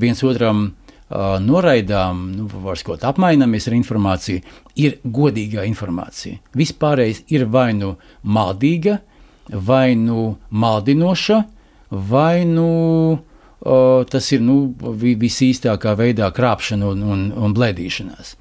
Speaker 1: viens otram uh, noraidām, nu, varbūt apmainamies ar informāciju, ir godīgā informācija. Vispārējais ir vai nu maldīga, vai nu maldinoša, vai nu uh, tas ir nu, visīstākā veidā krāpšana un, un, un blēdīšanās.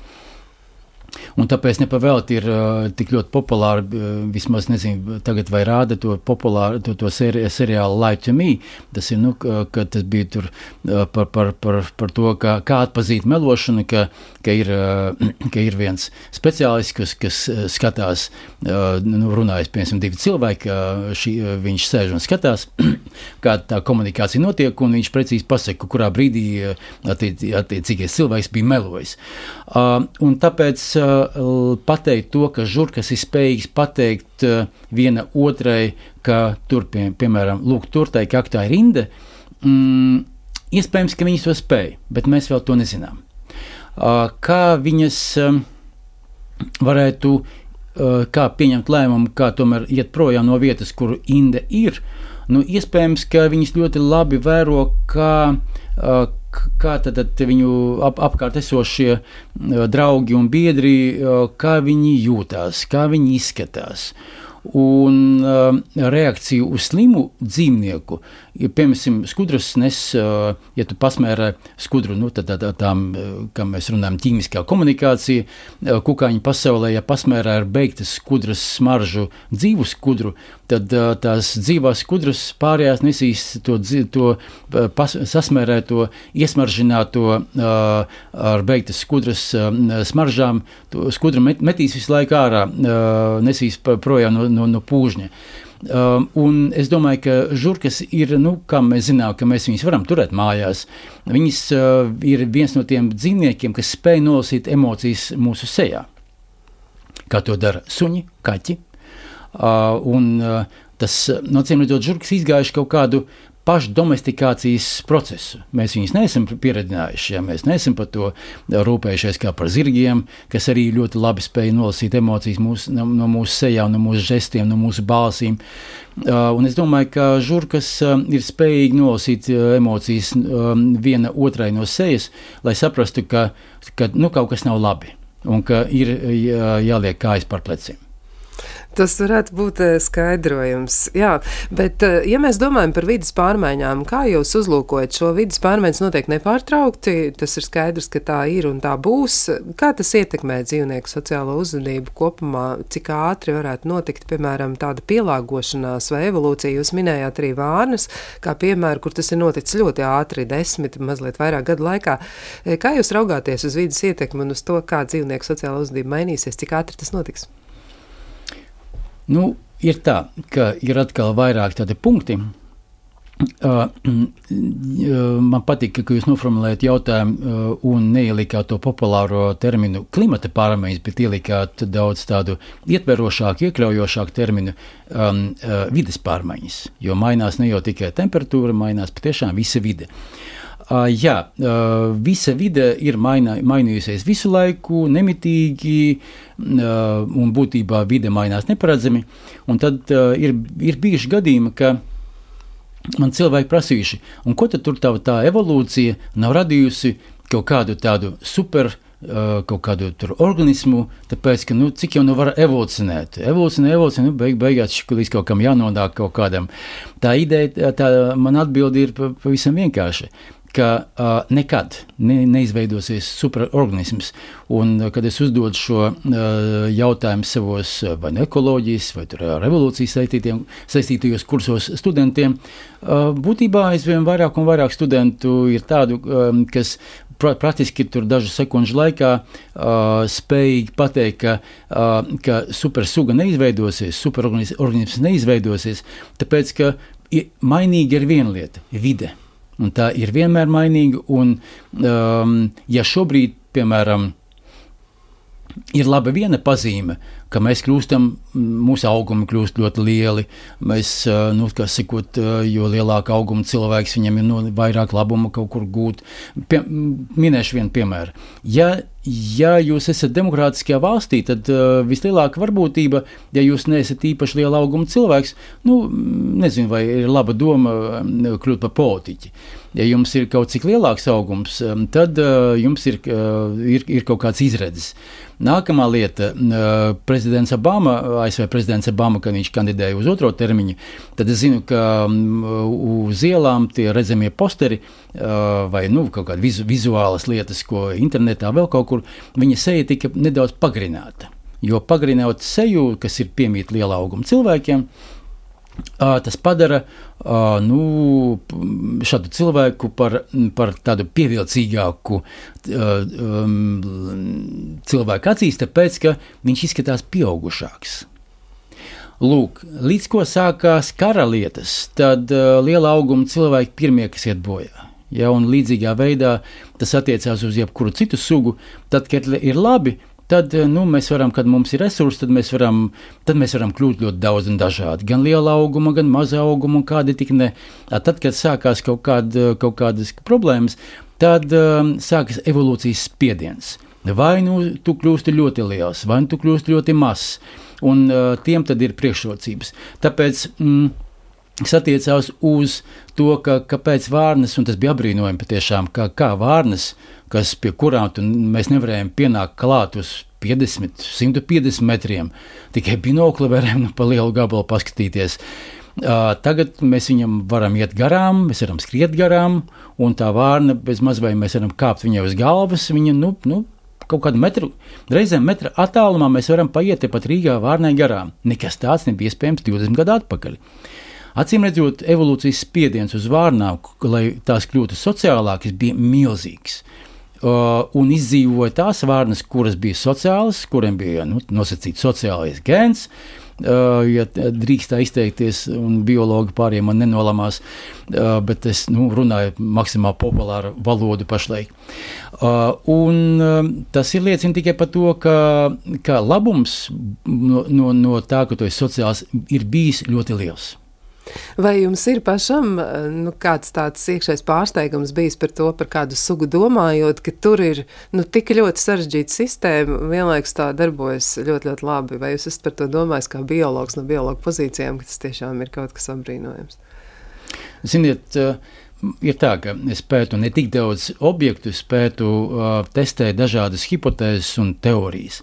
Speaker 1: Un tāpēc nepavēlti ir uh, tik ļoti populāri, uh, vismaz nezinu, tagad vai rāda to populāru, to, to seri, seriālu Light to Me. Tas ir, nu, ka tas bija tur uh, par, par, par, par to, kā, kā atpazīt melošanu, ka, ka, ir, uh, *clears throat* ka ir viens speciālists, kas, kas skatās, uh, nu, runājas, piemēram, divi cilvēki, uh, šī, uh, viņš sēž un skatās, *clears throat* kā tā komunikācija notiek, un viņš precīzi pasaka, kurā brīdī uh, attiec, attiecīgais cilvēks bija melojis. Uh, un tāpēc pateikt to, ka žurkas ir spējīgs pateikt uh, viena otrai, ka tur, pie, piemēram, lūk, tur tai kaktā ir rinda, mm, iespējams, ka viņas to spēj, bet mēs vēl to nezinām. Uh, kā viņas uh, varētu, uh, kā pieņemt lēmumu, kā tomēr iet projām no vietas, kur inde ir, nu, iespējams, ka viņas ļoti labi vēro, kā, uh, kā tad, viņu ap, apkārt esošie draugi un biedri, kā viņi jūtās, kā viņi izskatās. Un uh, reakcija uz slimu dzīvnieku, ja, piemēram, skudras nes, uh, ja tu pasmērē skudru, nu, tad tā, tā, tām, kā mēs runājam, ķīmiskā komunikācija, uh, kukaiņu pasaulē, ja pasmērē ar beigtas skudras smaržu dzīvu skudru, tad uh, tās dzīvās skudras pārējās nesīs to, to pas, sasmērēto, iesmaržināto uh, ar beigtas skudras uh, smaržām, to skudru met, metīs visu laiku ārā, uh, nesīs projām no no, no pūžņa. Um, un es domāju, ka žurkas ir, nu, kā mēs zinām, ka mēs viņus varam turēt mājās. Viņas uh, ir viens no tiem dzīvniekiem, kas spēj nolasīt emocijas mūsu sejā. Kā to dara suņi, kaķi. Uh, un, uh, tas, no cīm redzot, žurkas izgājuši kaut kādu pašdomestikācijas procesu. Mēs viņus neesam pieredzinājuši, ja mēs neesam par to rūpējušies kā par zirgiem, kas arī ļoti labi spēja nolasīt emocijas mūs, no, no mūsu sejām, no mūsu žestiem, no mūsu balsīm. Uh, un es domāju, ka žurkas uh, ir spējīgi nolasīt uh, emocijas um, viena otrai no sejas, lai saprastu, ka, ka nu, kaut kas nav labi. un ka ir jā, jāliek kājas par pleciem.
Speaker 2: Tas varētu būt eh, skaidrojums. Jā, bet, eh, ja mēs domājam par vidas pārmaiņām, kā jūs uzlūkojat šo vidas pārmaiņas notiek nepārtraukti, tas ir skaidrs, ka tā ir un tā būs. Kā tas ietekmē dzīvnieku sociālo uzvedību kopumā, cik ātri varētu notikt, piemēram, tāda pielāgošanās vai evolūcija? Jūs minējāt arī vārnas, kā piemēru, kur tas ir noticis ļoti ātri, desmit, mazliet vairāk gadu laikā. Eh, kā jūs raugāties uz vidas ietekmi un uz to, kā dzīvnieku sociāla uzvedība mainīsies, cik ātri tas notiks?
Speaker 1: Nu, ir tā, ka ir atkal vairāk tādi punkti. Uh, man patīk, ka jūs noformulējat jautājumu uh, un neielikāt to populāro terminu klimata pārmaiņas, bet ielikāt daudz tādu ietverošāku, iekļaujošāku terminu um, uh, vides pārmaiņas. Jo mainās ne jau tikai temperatūra, mainās patiešām visa vide. Uh, jā, visa vide ir maina, mainījusies visu laiku, nemitīgi, un būtībā vide mainās neparedzami. Un tad ir, ir bijuši gadījumi, ka man cilvēki prasījuši, ko tad tur tā, tā evolūcija nav radījusi kaut kādu tādu super kaut kādu organismu, tāpēc, ka, nu, cik jau nu var evolūcionēt. Evolūcionē, evolūcionē, nu, beig, beigās līdz kaut kam jānonāk kaut kādam. Tā ideja, tā man atbildi ir pavisam vienkārši ka uh, nekad ne, neizveidosies superorganisms. Un, uh, kad es uzdodu šo uh, jautājumu savos vai nu ekoloģijas, vai revolūcijas saistītajos kursos studentiem, uh, būtībā aizvien vairāk un vairāk studentu ir tādu, um, kas praktiski tur dažu sekundžu laikā uh, spējīgi pateikt, ka, uh, ka supersuga neizveidosies, superorganisms neizveidosies, tāpēc ka mainīga ir viena lieta - vide. Un tā ir vienmēr mainīga. Un, um, ja šobrīd, piemēram, ir laba viena pazīme, ka mēs kļūstam, mūsu augumi kļūst ļoti lieli. Mēs, nu, sakot, jo lielāka auguma cilvēks, viņam ir no, vairāk labuma kaut kur gūt. Pie, minēšu vienu piemēru. Ja, ja jūs esat demokrātiskajā valstī, tad uh, vislielākā varbūtība, ja jūs neesat īpaši liela auguma cilvēks, nu, nezinu, vai ir laba doma kļūt par politiķi. Ja jums ir kaut cik lielāks augums, tad uh, jums ir, uh, ir, ir kaut kāds izredzes. Nākamā lieta, prezidents Obama, ASV prezidents Obama, kad viņš kandidēja uz otro termiņu, tad es zinu, ka uz ielām tie redzamie posteri vai nu, kaut kādas vizu, vizuālas lietas, ko internetā vēl kaut kur, viņa seja tika nedaudz pagarināta. Jo pagarinot seju, kas ir piemīta liela auguma cilvēkiem, tas padara nu, šādu cilvēku par, par tādu pievilcīgāku cilvēku acīs, tāpēc ka viņš izskatās pieaugušāks. Lūk, līdz ko sākās kara lietas, tad uh, liela auguma cilvēki pirmie, kas iet bojā. Ja, un līdzīgā veidā tas attiecās uz jebkuru citu sugu. Tad, kad ir labi, tad eh, nu, mēs varam, kad mums ir resursi, tad mēs varam, tad mēs varam kļūt ļoti daudz un dažādi. Gan liela auguma, gan maza auguma, un kādi tik ne. Tad, kad sākās kaut, kāda, kaut kādas problēmas, tad um, sākas evolūcijas spiediens. Vai nu tu kļūsti ļoti liels, vai nu tu kļūsti ļoti mazs, un uh, tiem tad ir priekšrocības. Tāpēc. Mm, kas attiecās uz to, ka, kāpēc vārnas, un tas bija apbrīnojami patiešām, kā, kā vārnas, kas pie kurām mēs nevarējām pienākt klāt uz 50, 150 metriem, tikai binokli varējām nu, pa lielu gabalu paskatīties. Uh, tagad mēs viņam varam iet garām, mēs varam skriet garām, un tā vārna bez mazliet mēs varam kāpt viņai uz galvas. Viņa, nu, nu, kaut kādu metru, reizēm metra attālumā mēs varam paiet pat Rīgā vārnai garām. Nekas tāds nebija iespējams 20 gadu atpakaļ. Acīm redzot, evolūcijas spiediens uz vārnām, lai tās kļūtu sociālākas, bija milzīgs. Uh, un izdzīvoja tās vārnas, kuras bija sociālas, kuriem bija nu, nosacīts sociālais gēns. Uh, ja drīkst tā izteikties, un biologi pārējiem man nenolamās, uh, bet es nu, runāju maksimāli populāru valodu pašlaik. Uh, un, uh, tas ir liecina tikai par to, ka, ka labums no, no, no tā, ka tu esi sociāls, ir bijis ļoti liels.
Speaker 2: Vai jums ir pašam nu, kāds tāds iekšējs pārsteigums bijis par to, par kādu sugu domājot, ka tur ir nu, tik ļoti sarežģīta sistēma, vienlaikus tā darbojas ļoti, ļoti labi? Vai jūs esat par to domājis kā biologs no biologa pozīcijām, ka tas tiešām ir kaut kas apbrīnojams?
Speaker 1: Ziniet, ir tā, ka es pētu ne tik daudz objektu, es pētu uh, testēt dažādas hipotēzes un teorijas.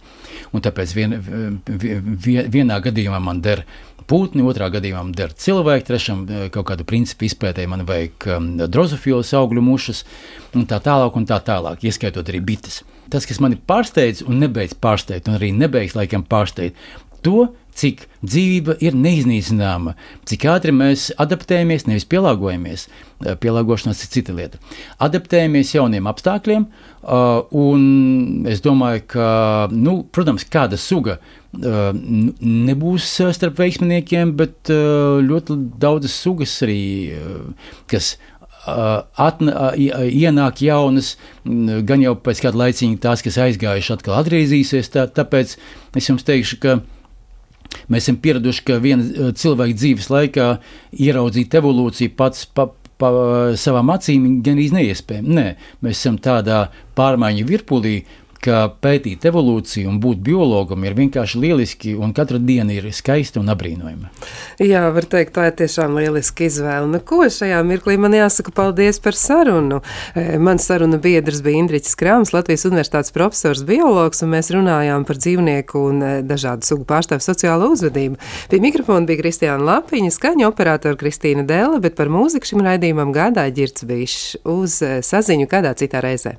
Speaker 1: Un tāpēc vien, vien, vienā gadījumā man der putni, otrā gadījumā man der cilvēki, trešam kaut kādu principu izpētēji man vajag um, drozofīlas augļu mušas un tā tālāk un tā tālāk, ieskaitot arī bites. Tas, kas mani pārsteidz un nebeidz pārsteigt, un arī nebeigs laikam pārsteigt, to, cik dzīvība ir neiznīcināma, cik ātri mēs adaptējamies, nevis pielāgojamies. Eh, pielāgošanās ir cita lieta. Adaptējamies jauniem apstākļiem, uh, un es domāju, ka, nu, protams, kāda suga uh, nebūs starp veiksminiekiem, bet ļoti daudzas sugas arī, kas atna, ienāk jaunas, gan jau pēc kāda laiciņa tās, kas aizgājuši, atkal atgriezīsies. Tā, tāpēc es jums teikšu, ka Mēs esam pieraduši, ka viena eh, cilvēka dzīves laikā ieraudzīt evolūciju pats pa, pa savām acīm gan arī neiespējami. Nē, mēs esam tādā pārmaiņu virpulī, ka pētīt evolūciju un būt biologam ir vienkārši lieliski, un katra diena ir skaista un apbrīnojama.
Speaker 2: Jā, var teikt, tā ir tiešām lieliska izvēle. Nu, ko šajā mirklī man jāsaka paldies par sarunu? E, mans saruna biedrs bija Indriķis Krāms, Latvijas Universitātes profesors biologs, un mēs runājām par dzīvnieku un e, dažādu sugu pārstāvu sociālo uzvedību. Pie mikrofona bija Kristiāna Lapiņa, skaņa operatora Kristīna Dēla, bet par mūziku šim raidījumam gādāja Girts Bišs uz e, saziņu kādā citā reizē.